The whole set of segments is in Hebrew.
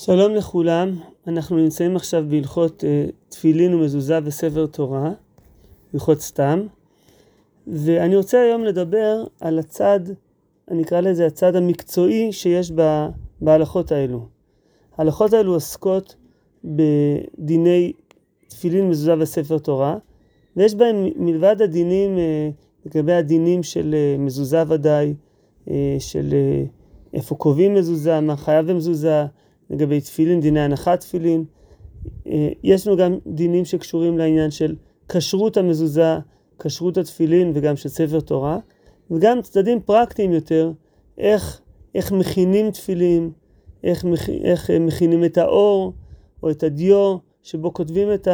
שלום לכולם, אנחנו נמצאים עכשיו בהלכות uh, תפילין ומזוזה וספר תורה, הלכות סתם, ואני רוצה היום לדבר על הצד, אני אקרא לזה הצד המקצועי שיש ב, בהלכות האלו. ההלכות האלו עוסקות בדיני תפילין, מזוזה וספר תורה, ויש בהם מלבד הדינים, uh, לגבי הדינים של uh, מזוזה ודאי, של איפה קובעים מזוזה, מה חייב במזוזה, לגבי תפילין, דיני הנחת תפילין. אה, יש לנו גם דינים שקשורים לעניין של כשרות המזוזה, כשרות התפילין וגם של ספר תורה, וגם צדדים פרקטיים יותר, איך, איך מכינים תפילין, איך, איך מכינים את האור או את הדיו שבו כותבים את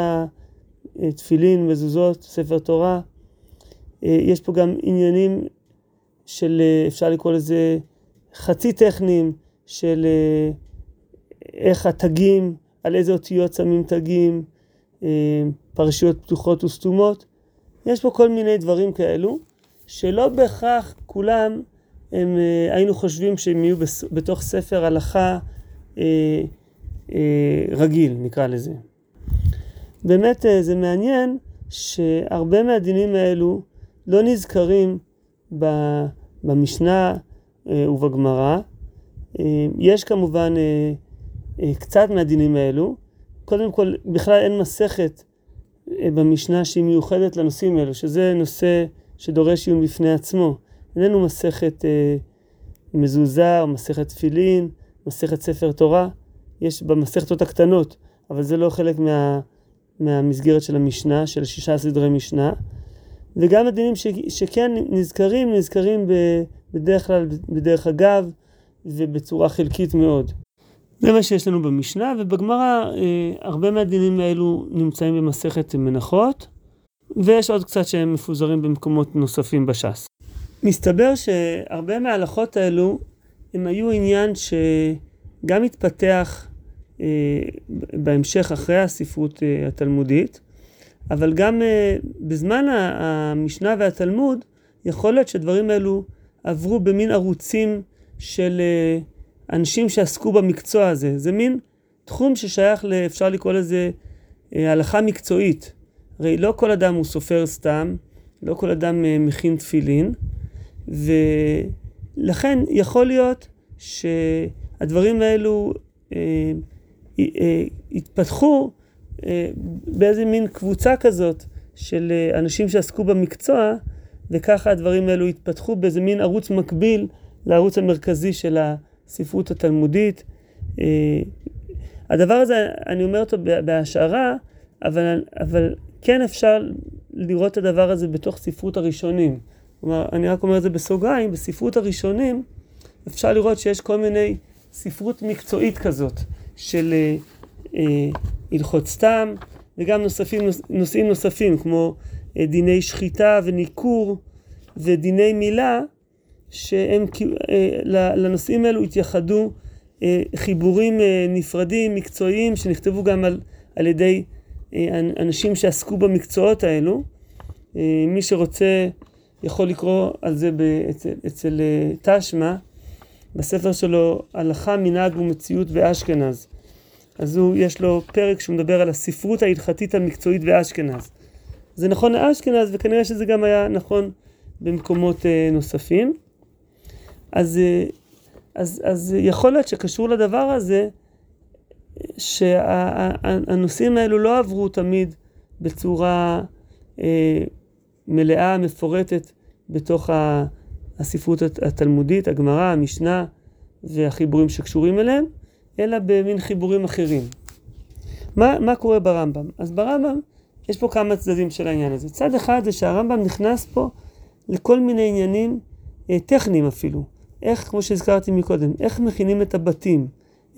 התפילין, מזוזות, ספר תורה. אה, יש פה גם עניינים של, אה, אפשר לקרוא לזה חצי טכניים, של איך התגים, על איזה אותיות שמים תגים, אה, פרשיות פתוחות וסתומות. יש פה כל מיני דברים כאלו, שלא בהכרח כולם הם, אה, היינו חושבים שהם יהיו בתוך ספר הלכה אה, רגיל, נקרא לזה. באמת זה מעניין שהרבה מהדינים האלו לא נזכרים במשנה ובגמרא. יש כמובן קצת מהדינים האלו. קודם כל, בכלל אין מסכת אה, במשנה שהיא מיוחדת לנושאים האלו, שזה נושא שדורש עיון בפני עצמו. איננו מסכת אה, מזוזה או מסכת תפילין, מסכת ספר תורה. יש במסכתות הקטנות, אבל זה לא חלק מה, מהמסגרת של המשנה, של שישה סדרי משנה. וגם הדינים ש, שכן נזכרים, נזכרים בדרך כלל בדרך אגב ובצורה חלקית מאוד. זה מה שיש לנו במשנה, ובגמרא אה, הרבה מהדינים האלו נמצאים במסכת מנחות, ויש עוד קצת שהם מפוזרים במקומות נוספים בש"ס. מסתבר שהרבה מההלכות האלו הם היו עניין שגם התפתח אה, בהמשך אחרי הספרות אה, התלמודית, אבל גם אה, בזמן המשנה והתלמוד יכול להיות שהדברים האלו עברו במין ערוצים של אה, אנשים שעסקו במקצוע הזה. זה מין תחום ששייך, אפשר לקרוא לזה אה, הלכה מקצועית. הרי לא כל אדם הוא סופר סתם, לא כל אדם אה, מכין תפילין, ולכן יכול להיות שהדברים האלו אה, אה, התפתחו באיזה מין קבוצה כזאת של אנשים שעסקו במקצוע, וככה הדברים האלו התפתחו באיזה מין ערוץ מקביל לערוץ המרכזי של ה... הספרות התלמודית. אה, הדבר הזה, אני אומר אותו בהשערה, אבל, אבל כן אפשר לראות את הדבר הזה בתוך ספרות הראשונים. כלומר, אני רק אומר את זה בסוגריים, בספרות הראשונים אפשר לראות שיש כל מיני ספרות מקצועית כזאת של אה, אה, הלכות סתם, וגם נוספים, נושאים נוספים כמו אה, דיני שחיטה וניכור ודיני מילה, שהם אה, לנושאים האלו התייחדו אה, חיבורים אה, נפרדים, מקצועיים, שנכתבו גם על, על ידי אנשים שעסקו במקצועות האלו. מי שרוצה יכול לקרוא על זה אצל, אצל תשמע, בספר שלו הלכה, מנהג ומציאות באשכנז. אז הוא, יש לו פרק שהוא מדבר על הספרות ההלכתית המקצועית באשכנז. זה נכון לאשכנז וכנראה שזה גם היה נכון במקומות נוספים. אז, אה, אז, אז יכול להיות שקשור לדבר הזה, שהנושאים האלו לא עברו תמיד בצורה אה, מלאה, מפורטת, בתוך הספרות התלמודית, הגמרא, המשנה והחיבורים שקשורים אליהם, אלא במין חיבורים אחרים. מה, מה קורה ברמב"ם? אז ברמב"ם יש פה כמה צדדים של העניין הזה. צד אחד זה שהרמב"ם נכנס פה לכל מיני עניינים אה, טכניים אפילו. איך, כמו שהזכרתי מקודם, איך מכינים את הבתים,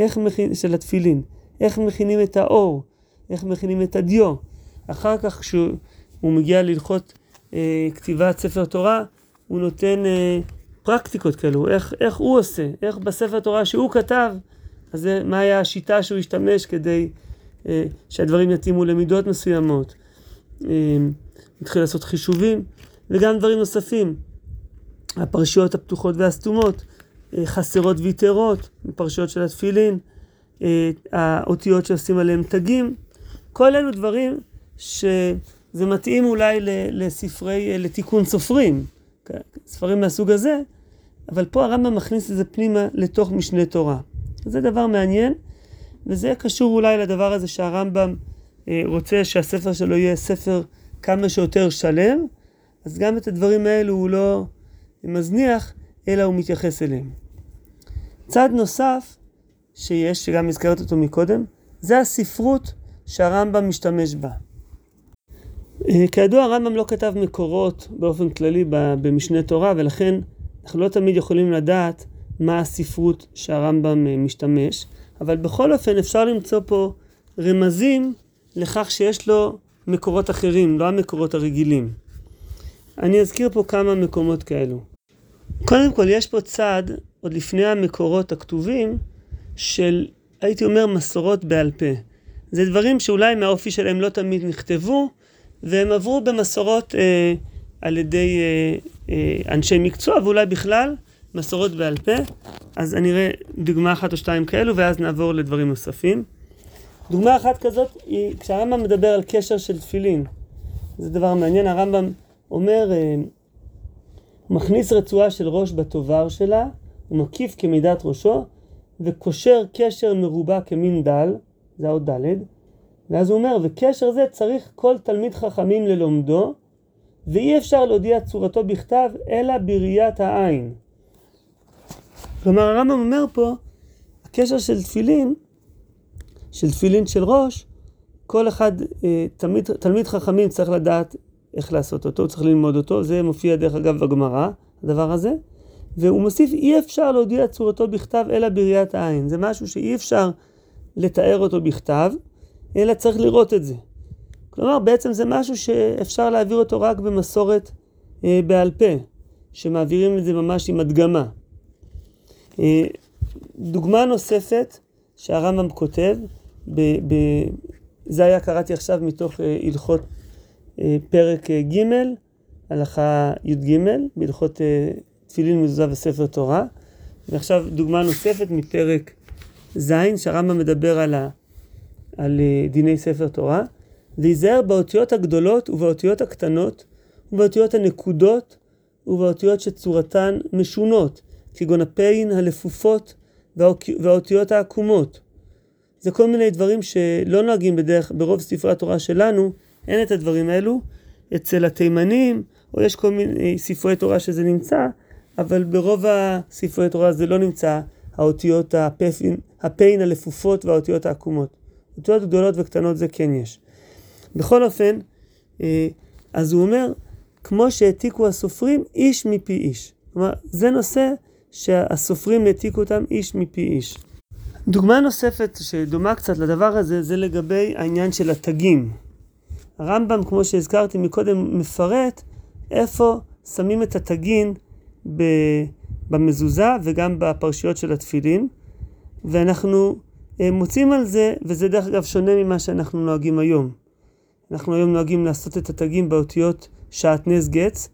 איך מכין, של התפילין, איך מכינים את האור, איך מכינים את הדיו. אחר כך כשהוא מגיע ללכות אה, כתיבת ספר תורה, הוא נותן אה, פרקטיקות כאלו, איך, איך הוא עושה, איך בספר תורה שהוא כתב, אז זה, מה היה השיטה שהוא השתמש כדי אה, שהדברים יתאימו למידות מסוימות. אה, התחיל לעשות חישובים, וגם דברים נוספים. הפרשיות הפתוחות והסתומות, אה, חסרות ויתרות, פרשיות של התפילין, אה, האותיות שעושים עליהם תגים. כל אלו דברים שזה מתאים אולי לספרי, אה, לתיקון סופרים, ספרים מהסוג הזה, אבל פה הרמב"ם מכניס את זה פנימה לתוך משנה תורה. זה דבר מעניין, וזה קשור אולי לדבר הזה שהרמב"ם רוצה שהספר שלו יהיה ספר כמה שיותר שלם, אז גם את הדברים האלו הוא לא מזניח, אלא הוא מתייחס אליהם. צד נוסף שיש, שגם הזכרת אותו מקודם, זה הספרות שהרמב"ם משתמש בה. אה, כידוע הרמב"ם לא כתב מקורות באופן כללי במשנה תורה ולכן אנחנו לא תמיד יכולים לדעת מה הספרות שהרמב"ם אה, משתמש, אבל בכל אופן אפשר למצוא פה רמזים לכך שיש לו מקורות אחרים, לא המקורות הרגילים. אני אזכיר פה כמה מקומות כאלו. קודם כל יש פה צד, עוד לפני המקורות הכתובים, של הייתי אומר מסורות בעל פה. זה דברים שאולי מהאופי שלהם לא תמיד נכתבו, והם עברו במסורות אה, על ידי אה, אה, אנשי מקצוע, ואולי בכלל מסורות בעל פה. אז אני אראה דוגמה אחת או שתיים כאלו, ואז נעבור לדברים נוספים. דוגמה אחת כזאת היא כשהרמב"ם מדבר על קשר של תפילין. זה דבר מעניין, הרמב"ם אומר, אה, מכניס רצועה של ראש בטובר שלה, הוא מקיף כמידת ראשו, וקושר קשר מרובע כמין דל, זה האות ד', ואז הוא אומר, וקשר זה צריך כל תלמיד חכמים ללומדו, ואי אפשר להודיע צורתו בכתב, אלא בראיית העין. כלומר, הרמב"ם אומר פה, הקשר של תפילין, של תפילין של ראש, כל אחד, אה, תלמיד, תלמיד חכמים צריך לדעת איך לעשות אותו, צריך ללמוד אותו, זה מופיע דרך אגב בגמרא, הדבר הזה. והוא מוסיף, אי אפשר להודיע צורתו בכתב אלא בראיית העין. זה משהו שאי אפשר לתאר אותו בכתב, אלא צריך לראות את זה. כלומר, בעצם זה משהו שאפשר להעביר אותו רק במסורת אה, בעל פה, שמעבירים את זה ממש עם הדגמה. אה, דוגמה נוספת שהרמב"ם כותב, ב, ב, זה היה קראתי עכשיו מתוך אה, הלכות פרק אה, ג', הלכה י"ג, בהלכות אה, תפילין מזוזה וספר תורה. ועכשיו דוגמה נוספת מפרק ז', שהרמב"ם מדבר על, ה, על דיני ספר תורה. להיזהר באותיות הגדולות ובאותיות הקטנות ובאותיות הנקודות ובאותיות שצורתן משונות, כגון הפין, הלפופות והאותיות העקומות. זה כל מיני דברים שלא נוהגים בדרך, ברוב ספרי התורה שלנו, אין את הדברים האלו. אצל התימנים, או יש כל מיני ספרי תורה שזה נמצא, אבל ברוב הספרי תורה זה לא נמצא, האותיות הפפין, הפיין הלפופות והאותיות העקומות. אותיות גדולות וקטנות זה כן יש. בכל אופן, אה, אז הוא אומר, כמו שהעתיקו הסופרים איש מפי איש. כלומר, זה נושא שהסופרים העתיקו אותם איש מפי איש. דוגמה נוספת שדומה קצת לדבר הזה, זה לגבי העניין של התגים. הרמב"ם, כמו שהזכרתי מקודם, מפרט איפה שמים את התגין במזוזה וגם בפרשיות של התפילין, ואנחנו אה, מוצאים על זה, וזה דרך אגב שונה ממה שאנחנו נוהגים היום. אנחנו היום נוהגים לעשות את התגים באותיות שעטנז גץ,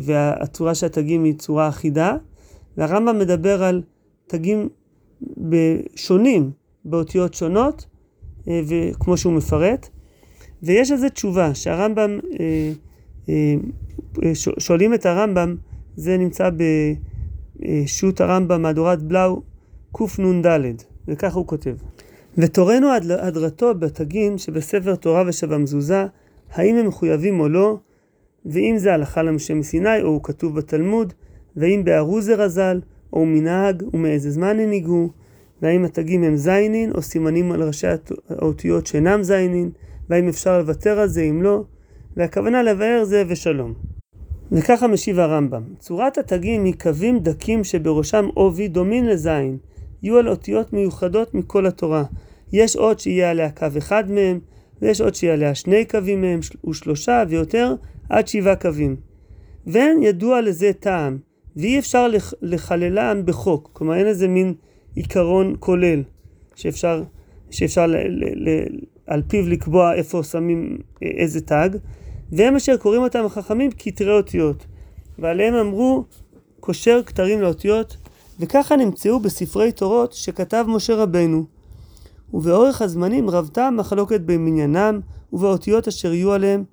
והצורה של התגים היא צורה אחידה, והרמב"ם מדבר על תגים שונים באותיות שונות, אה, וכמו שהוא מפרט, ויש על זה תשובה, שהרמב"ם, אה, אה, שואלים את הרמב"ם, זה נמצא בשו"ת הרמב"ם, מהדורת בלאו, קנ"ד, וככה הוא כותב. ותורנו הדרתו בתגין שבספר תורה ושבמזוזה, האם הם מחויבים או לא, ואם זה הלכה למשה מסיני, או הוא כתוב בתלמוד, ואם בארוזר הז"ל, או מנהג, ומאיזה זמן הנהיגו, והאם התגים הם זיינין, או סימנים על ראשי האותיות שאינם זיינין, והאם אפשר לוותר על זה אם לא, והכוונה לבאר זה ושלום. וככה משיב הרמב"ם, צורת התגים היא קווים דקים שבראשם עובי דומין לזין, יהיו על אותיות מיוחדות מכל התורה. יש עוד שיהיה עליה קו אחד מהם, ויש עוד שיהיה עליה שני קווים מהם, ושלושה ויותר, עד שבעה קווים. ואין ידוע לזה טעם, ואי אפשר לחללם בחוק, כלומר אין איזה מין עיקרון כולל שאפשר, שאפשר ל, ל, ל, על פיו לקבוע איפה שמים אה, איזה תג, והם אשר קוראים אותם החכמים כתרי אותיות, ועליהם אמרו קושר כתרים לאותיות וככה נמצאו בספרי תורות שכתב משה רבנו. ובאורך הזמנים רבתה המחלוקת במניינם ובאותיות אשר יהיו עליהם.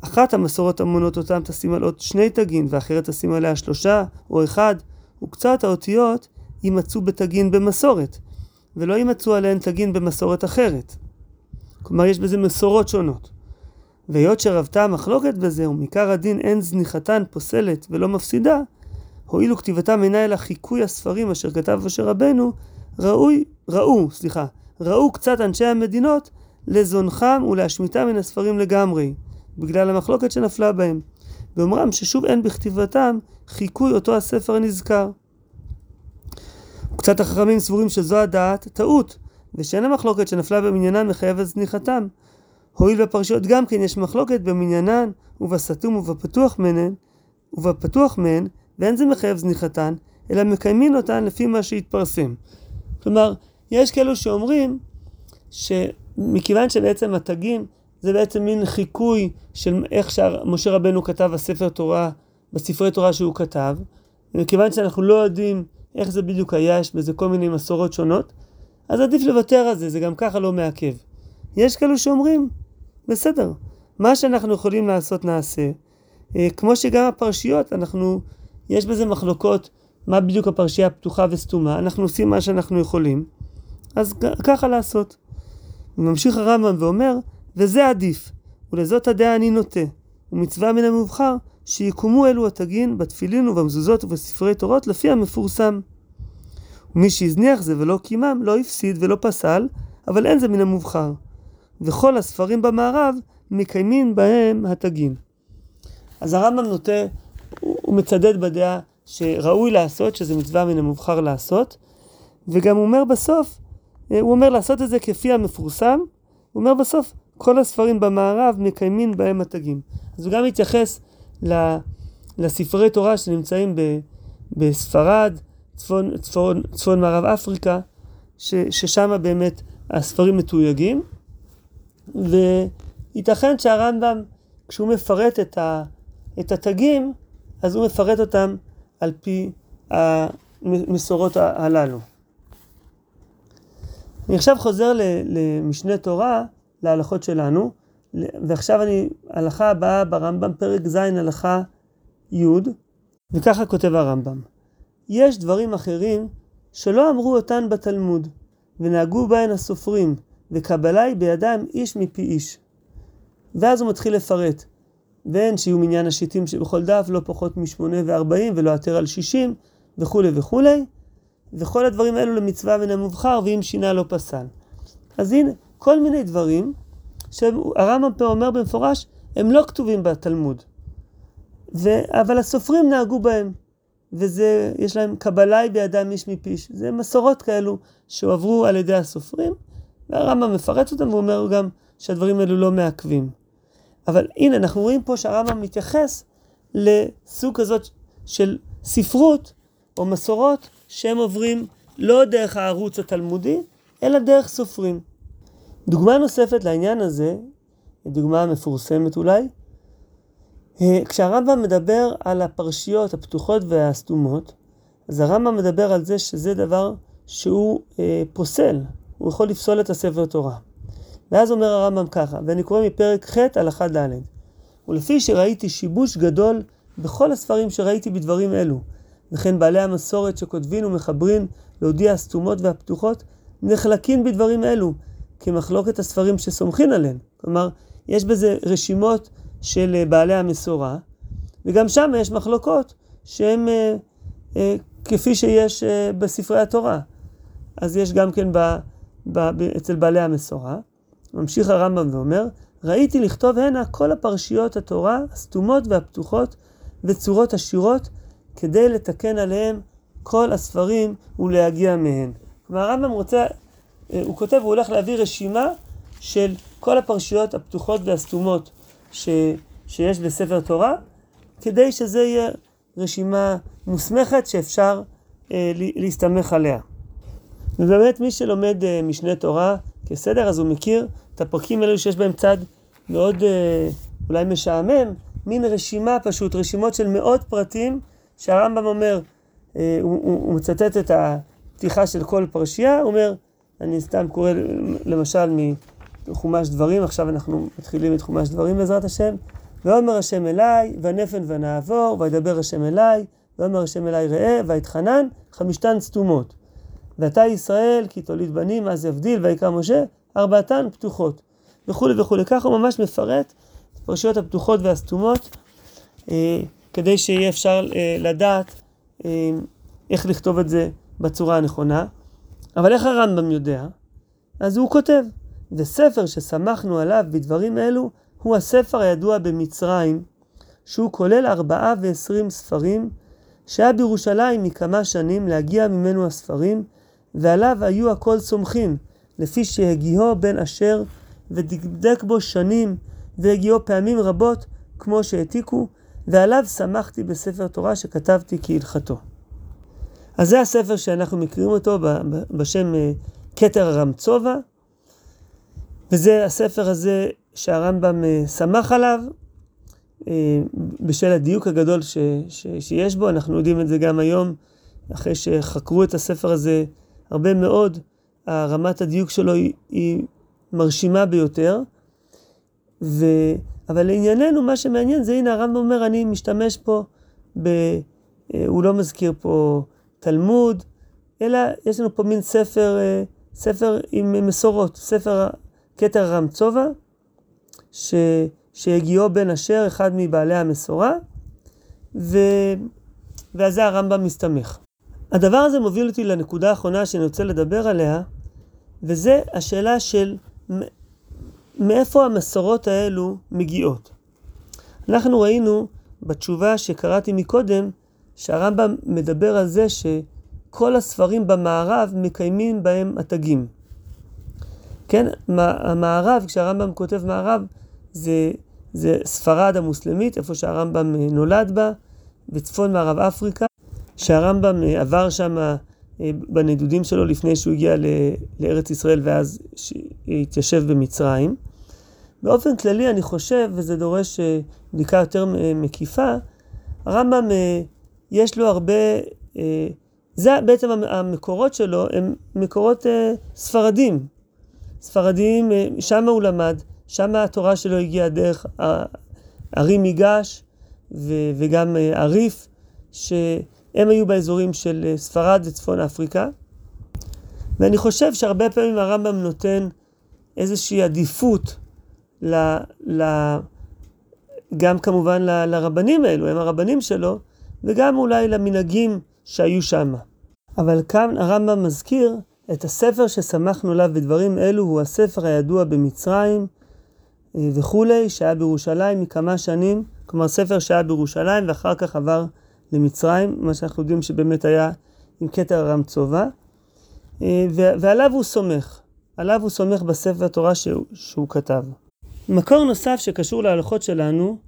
אחת המסורות המונות אותם תשים על עוד שני תגין, ואחרת תשים עליה שלושה או אחד, וקצת האותיות יימצאו בתגין במסורת, ולא יימצאו עליהן תגין במסורת אחרת. כלומר, יש בזה מסורות שונות. והיות שרבתה המחלוקת בזה, ומעיקר הדין אין זניחתן פוסלת ולא מפסידה, הואיל וכתיבתם אינה אלא חיקוי הספרים אשר כתב משה רבנו, ראוי, ראו, סליחה, ראו קצת אנשי המדינות לזונחם ולהשמיטם מן הספרים לגמרי, בגלל המחלוקת שנפלה בהם, באומרם ששוב אין בכתיבתם חיקוי אותו הספר הנזכר. קצת החכמים סבורים שזו הדעת טעות, ושאין המחלוקת שנפלה במניינם מחייבת זניחתם. הואיל בפרשיות גם כן יש מחלוקת במניינן ובסתום ובפתוח מהן, ובפתוח מהן, ואין זה מחייב זניחתן, אלא מקיימין אותן לפי מה שהתפרסם. כלומר, יש כאלו שאומרים שמכיוון שבעצם התגים זה בעצם מין חיקוי של איך שמשה רבנו כתב בספר תורה, בספרי תורה שהוא כתב, ומכיוון שאנחנו לא יודעים איך זה בדיוק היה, יש בזה כל מיני מסורות שונות, אז עדיף לוותר על זה, זה גם ככה לא מעכב. יש כאלו שאומרים, בסדר, מה שאנחנו יכולים לעשות נעשה. אה, כמו שגם הפרשיות, אנחנו, יש בזה מחלוקות מה בדיוק הפרשייה פתוחה וסתומה, אנחנו עושים מה שאנחנו יכולים, אז ככה לעשות. ממשיך הרמב"ם ואומר, וזה עדיף, ולזאת הדעה אני נוטה, ומצווה מן המובחר, שיקומו אלו התגין בתפילין ובמזוזות ובספרי תורות לפי המפורסם. ומי שהזניח זה ולא קימם, לא הפסיד ולא פסל, אבל אין זה מן המובחר. וכל הספרים במערב מקיימים בהם התגין. אז הרמב"ם נוטה, הוא מצדד בדעה שראוי לעשות, שזה מצווה מן המובחר לעשות, וגם הוא אומר בסוף, הוא אומר לעשות את זה כפי המפורסם, הוא אומר בסוף, כל הספרים במערב מקיימים בהם התגים. אז הוא גם מתייחס לספרי תורה שנמצאים בספרד, צפון, צפון, צפון מערב אפריקה, ששם באמת הספרים מתויגים, וייתכן שהרמב"ם, כשהוא מפרט את, ה, את התגים, אז הוא מפרט אותם על פי המסורות הללו. אני עכשיו חוזר למשנה תורה, להלכות שלנו, ועכשיו אני, הלכה הבאה ברמב"ם, פרק ז', הלכה י', וככה כותב הרמב"ם: יש דברים אחרים שלא אמרו אותן בתלמוד, ונהגו בהן הסופרים, וקבלה היא בידם איש מפי איש. ואז הוא מתחיל לפרט. ואין שיהיו מניין השיטים שבכל דף לא פחות משמונה וארבעים ולא יותר על שישים וכולי וכולי. וכל הדברים האלו למצווה מן המובחר ואם שינה לא פסל. אז הנה, כל מיני דברים שהרמב"ם פה אומר במפורש, הם לא כתובים בתלמוד. ו... אבל הסופרים נהגו בהם. וזה, יש להם קבלה היא בידם איש מפיש. זה מסורות כאלו שהועברו על ידי הסופרים, והרמב"ם מפרט אותם ואומר גם שהדברים האלו לא מעכבים. אבל הנה, אנחנו רואים פה שהרמב"ם מתייחס לסוג כזאת של ספרות או מסורות שהם עוברים לא דרך הערוץ התלמודי, אלא דרך סופרים. דוגמה נוספת לעניין הזה, דוגמה מפורסמת אולי, כשהרמב"ם מדבר על הפרשיות הפתוחות והסתומות, אז הרמב"ם מדבר על זה שזה דבר שהוא אה, פוסל, הוא יכול לפסול את הספר תורה. ואז אומר הרמב"ם ככה, ואני קורא מפרק ח' הלכה ד' ולפי שראיתי שיבוש גדול בכל הספרים שראיתי בדברים אלו, וכן בעלי המסורת שכותבין ומחברים להודיע הסתומות והפתוחות, נחלקים בדברים אלו, כמחלוקת הספרים שסומכין עליהם. כלומר, יש בזה רשימות של אה, בעלי המסורה, וגם שם יש מחלוקות שהן אה, אה, כפי שיש בספרי התורה. אז יש גם כן ב, ב, ב, אצל בעלי המסורה. ממשיך הרמב"ם ואומר, ראיתי לכתוב הנה כל הפרשיות התורה הסתומות והפתוחות וצורות עשירות כדי לתקן עליהם כל הספרים ולהגיע מהן. כלומר הרמב"ם רוצה, הוא כותב, הוא הולך להביא רשימה של כל הפרשיות הפתוחות והסתומות ש, שיש בספר תורה, כדי שזה יהיה רשימה מוסמכת שאפשר אה, להסתמך עליה. ובאמת מי שלומד אה, משנה תורה כסדר, אז הוא מכיר את הפרקים האלו שיש בהם צד מאוד אה, אולי משעמם, מין רשימה פשוט, רשימות של מאות פרטים, שהרמב"ם אומר, אה, הוא, הוא, הוא מצטט את הפתיחה של כל פרשייה, הוא אומר, אני סתם קורא למשל מחומש דברים, עכשיו אנחנו מתחילים את חומש דברים בעזרת השם, ואומר השם אליי, ונפן ונעבור, וידבר השם אליי, ואומר השם אליי ראה, ויתחנן, חמישתן סתומות. ואתה ישראל, כי תוליד בנים, אז יבדיל, ויקרא משה, ארבעתן פתוחות. וכולי וכולי. ככה הוא ממש מפרט את הפרשיות הפתוחות והסתומות, אה, כדי שיהיה אפשר אה, לדעת אה, איך לכתוב את זה בצורה הנכונה. אבל איך הרמב"ם יודע? אז הוא כותב, וספר שסמכנו עליו בדברים אלו, הוא הספר הידוע במצרים, שהוא כולל ארבעה ועשרים ספרים, שהיה בירושלים מכמה שנים להגיע ממנו הספרים, ועליו היו הכל סומכים, לפי שהגיעו בן אשר ודקדק בו שנים, והגיעו פעמים רבות, כמו שהעתיקו, ועליו שמחתי בספר תורה שכתבתי כהלכתו. אז זה הספר שאנחנו מכירים אותו בשם אה, כתר הרמצובה, וזה הספר הזה שהרמב"ם אה, שמח עליו, אה, בשל הדיוק הגדול ש, ש, שיש בו, אנחנו יודעים את זה גם היום, אחרי שחקרו את הספר הזה הרבה מאוד, רמת הדיוק שלו היא, היא מרשימה ביותר. ו... אבל לענייננו, מה שמעניין זה, הנה הרמב"ם אומר, אני משתמש פה, ב... אה, הוא לא מזכיר פה תלמוד, אלא יש לנו פה מין ספר, ספר עם מסורות, ספר כתר רמצובה, ש... שהגיעו בן אשר, אחד מבעלי המסורה, ו... ועל זה הרמב"ם מסתמך. הדבר הזה מוביל אותי לנקודה האחרונה שאני רוצה לדבר עליה, וזה השאלה של מאיפה המסורות האלו מגיעות. אנחנו ראינו בתשובה שקראתי מקודם, שהרמב"ם מדבר על זה שכל הספרים במערב מקיימים בהם התגים. כן, המערב, כשהרמב"ם כותב מערב, זה, זה ספרד המוסלמית, איפה שהרמב"ם נולד בה, בצפון מערב אפריקה, שהרמב"ם עבר שם אה, בנדודים שלו לפני שהוא הגיע לארץ ישראל ואז התיישב במצרים. באופן כללי אני חושב, וזה דורש אה, בדיקה יותר מקיפה, הרמב"ם אה, יש לו הרבה, זה בעצם המקורות שלו הם מקורות ספרדים. ספרדיים, שם הוא למד, שם התורה שלו הגיעה דרך ערים מיגש וגם עריף, ש... הם היו באזורים של אה, ספרד וצפון אפריקה. ואני חושב שהרבה פעמים הרמב"ם נותן איזושהי עדיפות ל, ל, גם כמובן ל, לרבנים האלו, הם הרבנים שלו, וגם אולי למנהגים שהיו שם. אבל כאן הרמב"ם מזכיר את הספר ששמחנו עליו בדברים אלו, הוא הספר הידוע במצרים אה, וכולי, שהיה בירושלים מכמה שנים, כלומר ספר שהיה בירושלים ואחר כך עבר למצרים, מה שאנחנו יודעים שבאמת היה עם כתר הרמצובה, אה, ועליו הוא סומך, עליו הוא סומך בספר התורה שהוא, שהוא כתב. מקור נוסף שקשור להלכות שלנו,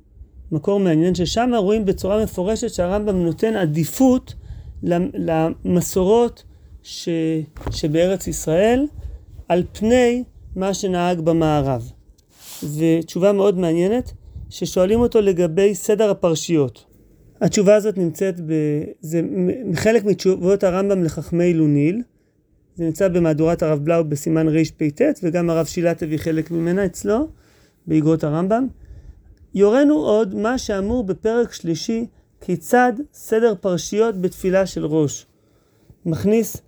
מקור מעניין, ששם רואים בצורה מפורשת שהרמב"ם נותן עדיפות למסורות ש, שבארץ ישראל על פני מה שנהג במערב. ותשובה מאוד מעניינת, ששואלים אותו לגבי סדר הפרשיות. התשובה הזאת נמצאת, ב... זה חלק מתשובות הרמב"ם לחכמי אילוניל. זה נמצא במהדורת הרב בלאו בסימן רפ"ט, וגם הרב שילת הביא חלק ממנה אצלו, באגרות הרמב"ם. יורנו עוד מה שאמור בפרק שלישי, כיצד סדר פרשיות בתפילה של ראש. מכניס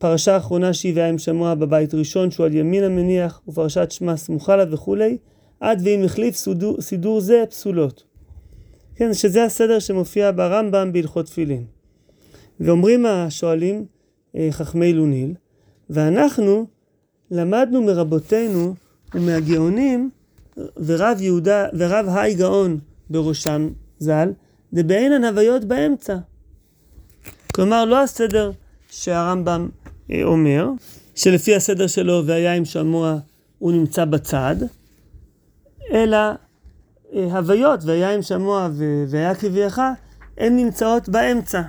פרשה אחרונה שהיא והיה עם שמוע בבית ראשון, שהוא על ימין המניח, ופרשת שמע סמוכה לה וכולי, עד ואם החליף סידור, סידור זה פסולות. כן, שזה הסדר שמופיע ברמב"ם בהלכות תפילין. ואומרים השואלים, אה, חכמי לוניל, ואנחנו למדנו מרבותינו ומהגאונים, ורב יהודה, ורב היי גאון בראשם ז"ל, דבעינן הוויות באמצע. כלומר, לא הסדר שהרמב"ם אומר, שלפי הסדר שלו והיה עם שמוע הוא נמצא בצד, אלא אה, הוויות, ויין שמוע והיה כביעך, הן נמצאות באמצע.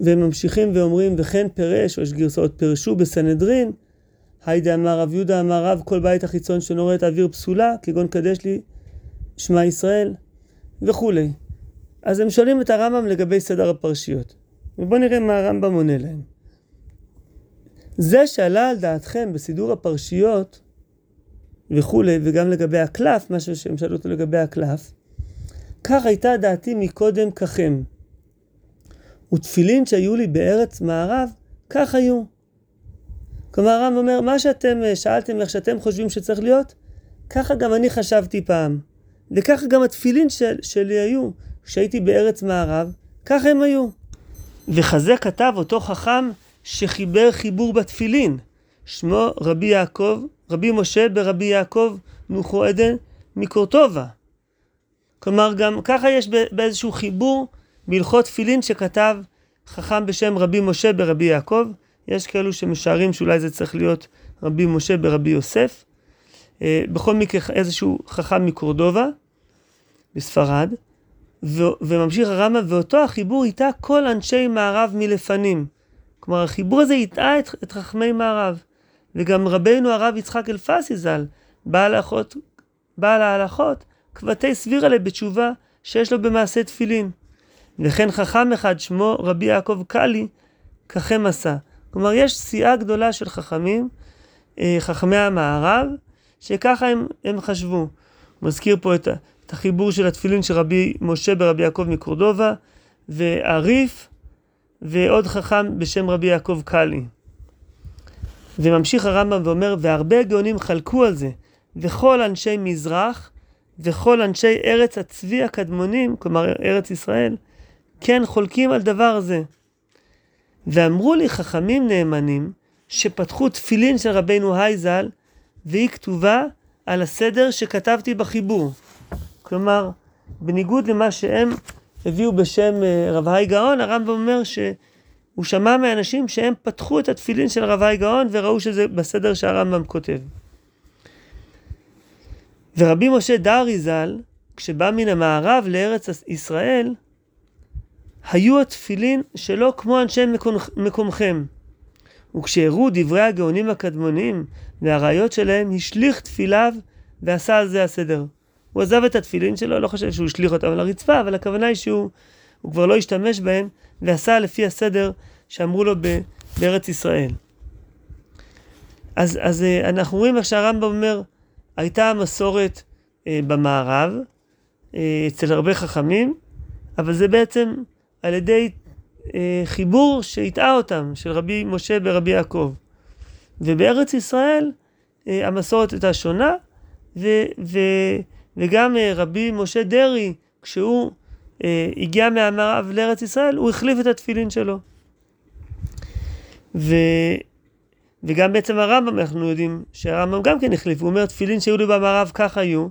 והם ממשיכים ואומרים, וכן פירש, או יש גרסאות פירשו בסנהדרין, היידה אמר רב יהודה אמר רב כל בית החיצון שנורא את האוויר פסולה, כגון קדש לי שמע ישראל, וכולי. אז הם שואלים את הרמב"ם לגבי סדר הפרשיות. ובואו נראה מה הרמב"ם עונה להם. זה שעלה על דעתכם בסידור הפרשיות וכולי, וגם לגבי הקלף, משהו שהם שאלו אותו לגבי הקלף, כך הייתה דעתי מקודם ככם. ותפילין שהיו לי בארץ מערב, כך היו. כלומר הרמב"ם אומר, מה שאתם אה, שאלתם איך שאתם חושבים שצריך להיות, ככה גם אני חשבתי פעם. וככה גם התפילין של, שלי היו, כשהייתי בארץ מערב, ככה הם היו. וכזה כתב אותו חכם שחיבר חיבור בתפילין. שמו רבי יעקב, רבי משה ברבי יעקב נוחו עדן מקורטובה. כלומר, גם ככה יש באיזשהו חיבור בהלכות תפילין שכתב חכם בשם רבי משה ברבי יעקב. יש כאלו שמשערים שאולי זה צריך להיות רבי משה ברבי יוסף. אה, בכל מקרה איזשהו חכם מקורדובה, בספרד. ו- וממשיך הרמב"ם, ואותו החיבור איתה כל אנשי מערב מלפנים. כלומר, החיבור הזה הטעה את, את חכמי מערב. וגם רבנו הרב יצחק אלפסי ז"ל, בעל בעל ההלכות, כבתי סבירה לה בתשובה שיש לו במעשה תפילין. וכן חכם אחד שמו רבי יעקב קאלי, ככם עשה. כלומר, יש סיעה גדולה של חכמים, אה, חכמי המערב, שככה הם, הם חשבו. הוא מזכיר פה את, את החיבור של התפילין של רבי משה ברבי יעקב מקורדובה, ועריף, ועוד חכם בשם רבי יעקב קאלי. וממשיך הרמב"ם ואומר, והרבה גאונים חלקו על זה, וכל אנשי מזרח, וכל אנשי ארץ הצבי הקדמונים, כלומר ארץ ישראל, כן חולקים על דבר זה. ואמרו לי חכמים נאמנים, שפתחו תפילין של רבנו הייזל, והיא כתובה על הסדר שכתבתי בחיבור. כלומר, בניגוד למה שהם הביאו בשם אה, רב האי גאון, הרמב"ם אומר שהוא שמע מאנשים שהם פתחו את התפילין של רב האי גאון וראו שזה בסדר שהרמב"ם כותב. ורבי משה דארי ז"ל, כשבא מן המערב לארץ ישראל, היו התפילין שלו כמו אנשי מקומכם. וכשהראו דברי הגאונים הקדמונים והראיות שלהם, השליך תפיליו ועשה על זה הסדר. הוא עזב את התפילין שלו, לא חושב שהוא השליך אותם על הרצפה, אבל הכוונה היא שהוא כבר לא השתמש בהם, ועשה לפי הסדר שאמרו לו ב, בארץ ישראל. אז, אז אה, אנחנו רואים איך שהרמב"ם אומר, הייתה מסורת אה, במערב, אה, אצל הרבה חכמים, אבל זה בעצם על ידי אה, חיבור שהטעה אותם, של רבי משה ברבי יעקב. ובארץ ישראל אה, המסורת הייתה שונה, ו, ו, וגם אה, רבי משה דרעי, כשהוא אה, הגיע מהמערב לארץ ישראל, הוא החליף את התפילין שלו. ו, וגם בעצם הרמב"ם, אנחנו יודעים שהרמב"ם גם כן החליף, הוא אומר תפילין שהיו לי במערב כך היו,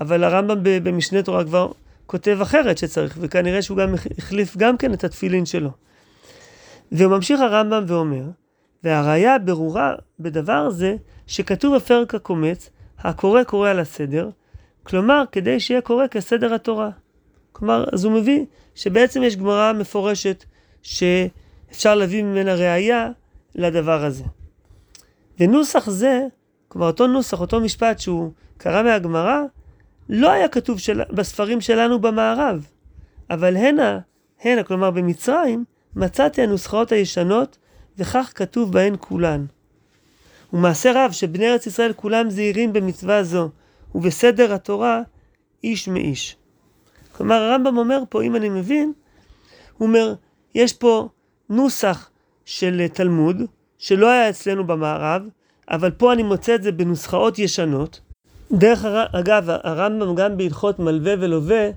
אבל הרמב"ם במשנה תורה כבר כותב אחרת שצריך, וכנראה שהוא גם החליף גם כן את התפילין שלו. וממשיך הרמב"ם ואומר, והראיה ברורה בדבר זה, שכתוב בפרק הקומץ, הקורא קורא על הסדר, כלומר, כדי שיהיה קורא כסדר התורה. כלומר, אז הוא מביא שבעצם יש גמרא מפורשת שאפשר להביא ממנה ראייה לדבר הזה. ונוסח זה, כלומר אותו נוסח, אותו משפט שהוא קרא מהגמרא, לא היה כתוב של... בספרים שלנו במערב, אבל הנה, הנה, כלומר במצרים, מצאתי הנוסחאות הישנות, וכך כתוב בהן כולן. ומעשה רב שבני ארץ ישראל כולם זהירים במצווה זו, ובסדר התורה איש מאיש. כלומר הרמב"ם אומר פה, אם אני מבין, הוא אומר, יש פה נוסח של תלמוד, שלא היה אצלנו במערב, אבל פה אני מוצא את זה בנוסחאות ישנות. דרך אגב, הרמב"ם גם בהלכות מלווה ולווה,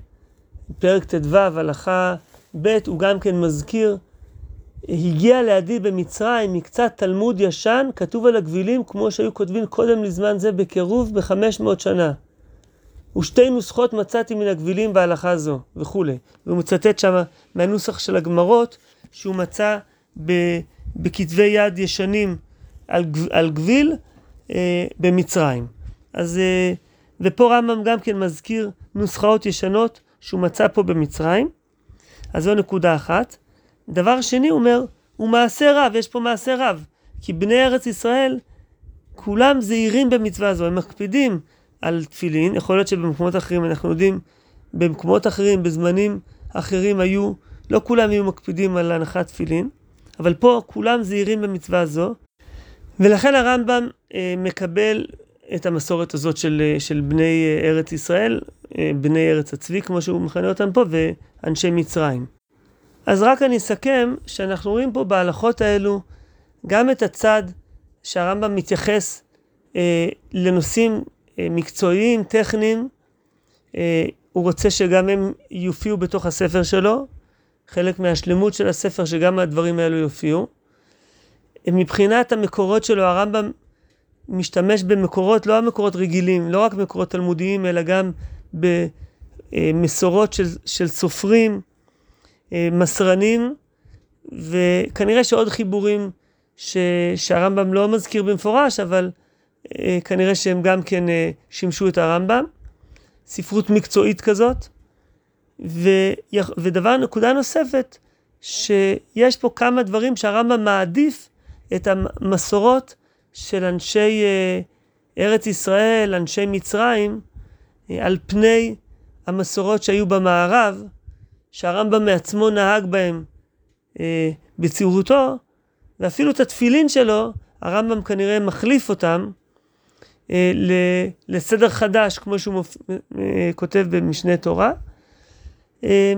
פרק ט"ו, הלכה ב', הוא גם כן מזכיר, הגיע לידי במצרים מקצת תלמוד ישן, כתוב על הגבילים כמו שהיו כותבים קודם לזמן זה בקירוב בחמש מאות שנה. ושתי נוסחות מצאתי מן הגבילים בהלכה זו, וכולי. והוא מצטט שם מהנוסח של הגמרות, שהוא מצא בכתבי יד ישנים על, על גביל אה, במצרים. אז, אה, ופה רמב"ם גם כן מזכיר נוסחאות ישנות שהוא מצא פה במצרים. אז זו נקודה אחת. דבר שני, הוא אומר, הוא מעשה רב, יש פה מעשה רב. כי בני ארץ ישראל, כולם זהירים במצווה הזו, הם מקפידים על תפילין. יכול להיות שבמקומות אחרים, אנחנו יודעים, במקומות אחרים, בזמנים אחרים היו לא כולם יהיו מקפידים על הנחת תפילין, אבל פה כולם זהירים במצווה הזו, ולכן הרמב"ם אה, מקבל את המסורת הזאת של, אה, של בני אה, ארץ ישראל, אה, בני ארץ הצבי, כמו שהוא מכנה אותם פה, ואנשי מצרים. אז רק אני אסכם שאנחנו רואים פה בהלכות האלו גם את הצד שהרמב"ם מתייחס אה, לנושאים אה, מקצועיים, טכניים, אה, הוא רוצה שגם הם יופיעו בתוך הספר שלו, חלק מהשלמות של הספר שגם הדברים האלו יופיעו. מבחינת המקורות שלו הרמב"ם משתמש במקורות, לא המקורות רגילים, לא רק מקורות תלמודיים, אלא גם במסורות של, של סופרים, מסרנים, וכנראה שעוד חיבורים ש, שהרמב"ם לא מזכיר במפורש, אבל אה, כנראה שהם גם כן אה, שימשו את הרמב"ם. ספרות מקצועית כזאת. ו, ודבר, נקודה נוספת, שיש פה כמה דברים שהרמב"ם מעדיף את המסורות של אנשי אה, ארץ ישראל, אנשי מצרים, אה, על פני המסורות שהיו במערב, שהרמב"ם מעצמו נהג בהם אה, בציורותו, ואפילו את התפילין שלו, הרמב"ם כנראה מחליף אותם אה, לסדר חדש, כמו שהוא מופ... אה, כותב במשנה תורה. אה,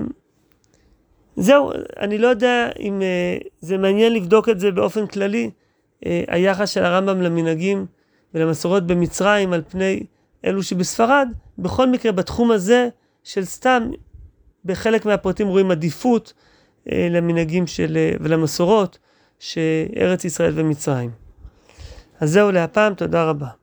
זהו, אני לא יודע אם אה, זה מעניין לבדוק את זה באופן כללי, אה, היחס של הרמב"ם למנהגים ולמסורות במצרים על פני אלו שבספרד. בכל מקרה, בתחום הזה של סתם, בחלק מהפרטים רואים עדיפות אה, למנהגים של, אה, ולמסורות שארץ ישראל ומצרים. אז זהו להפעם, תודה רבה.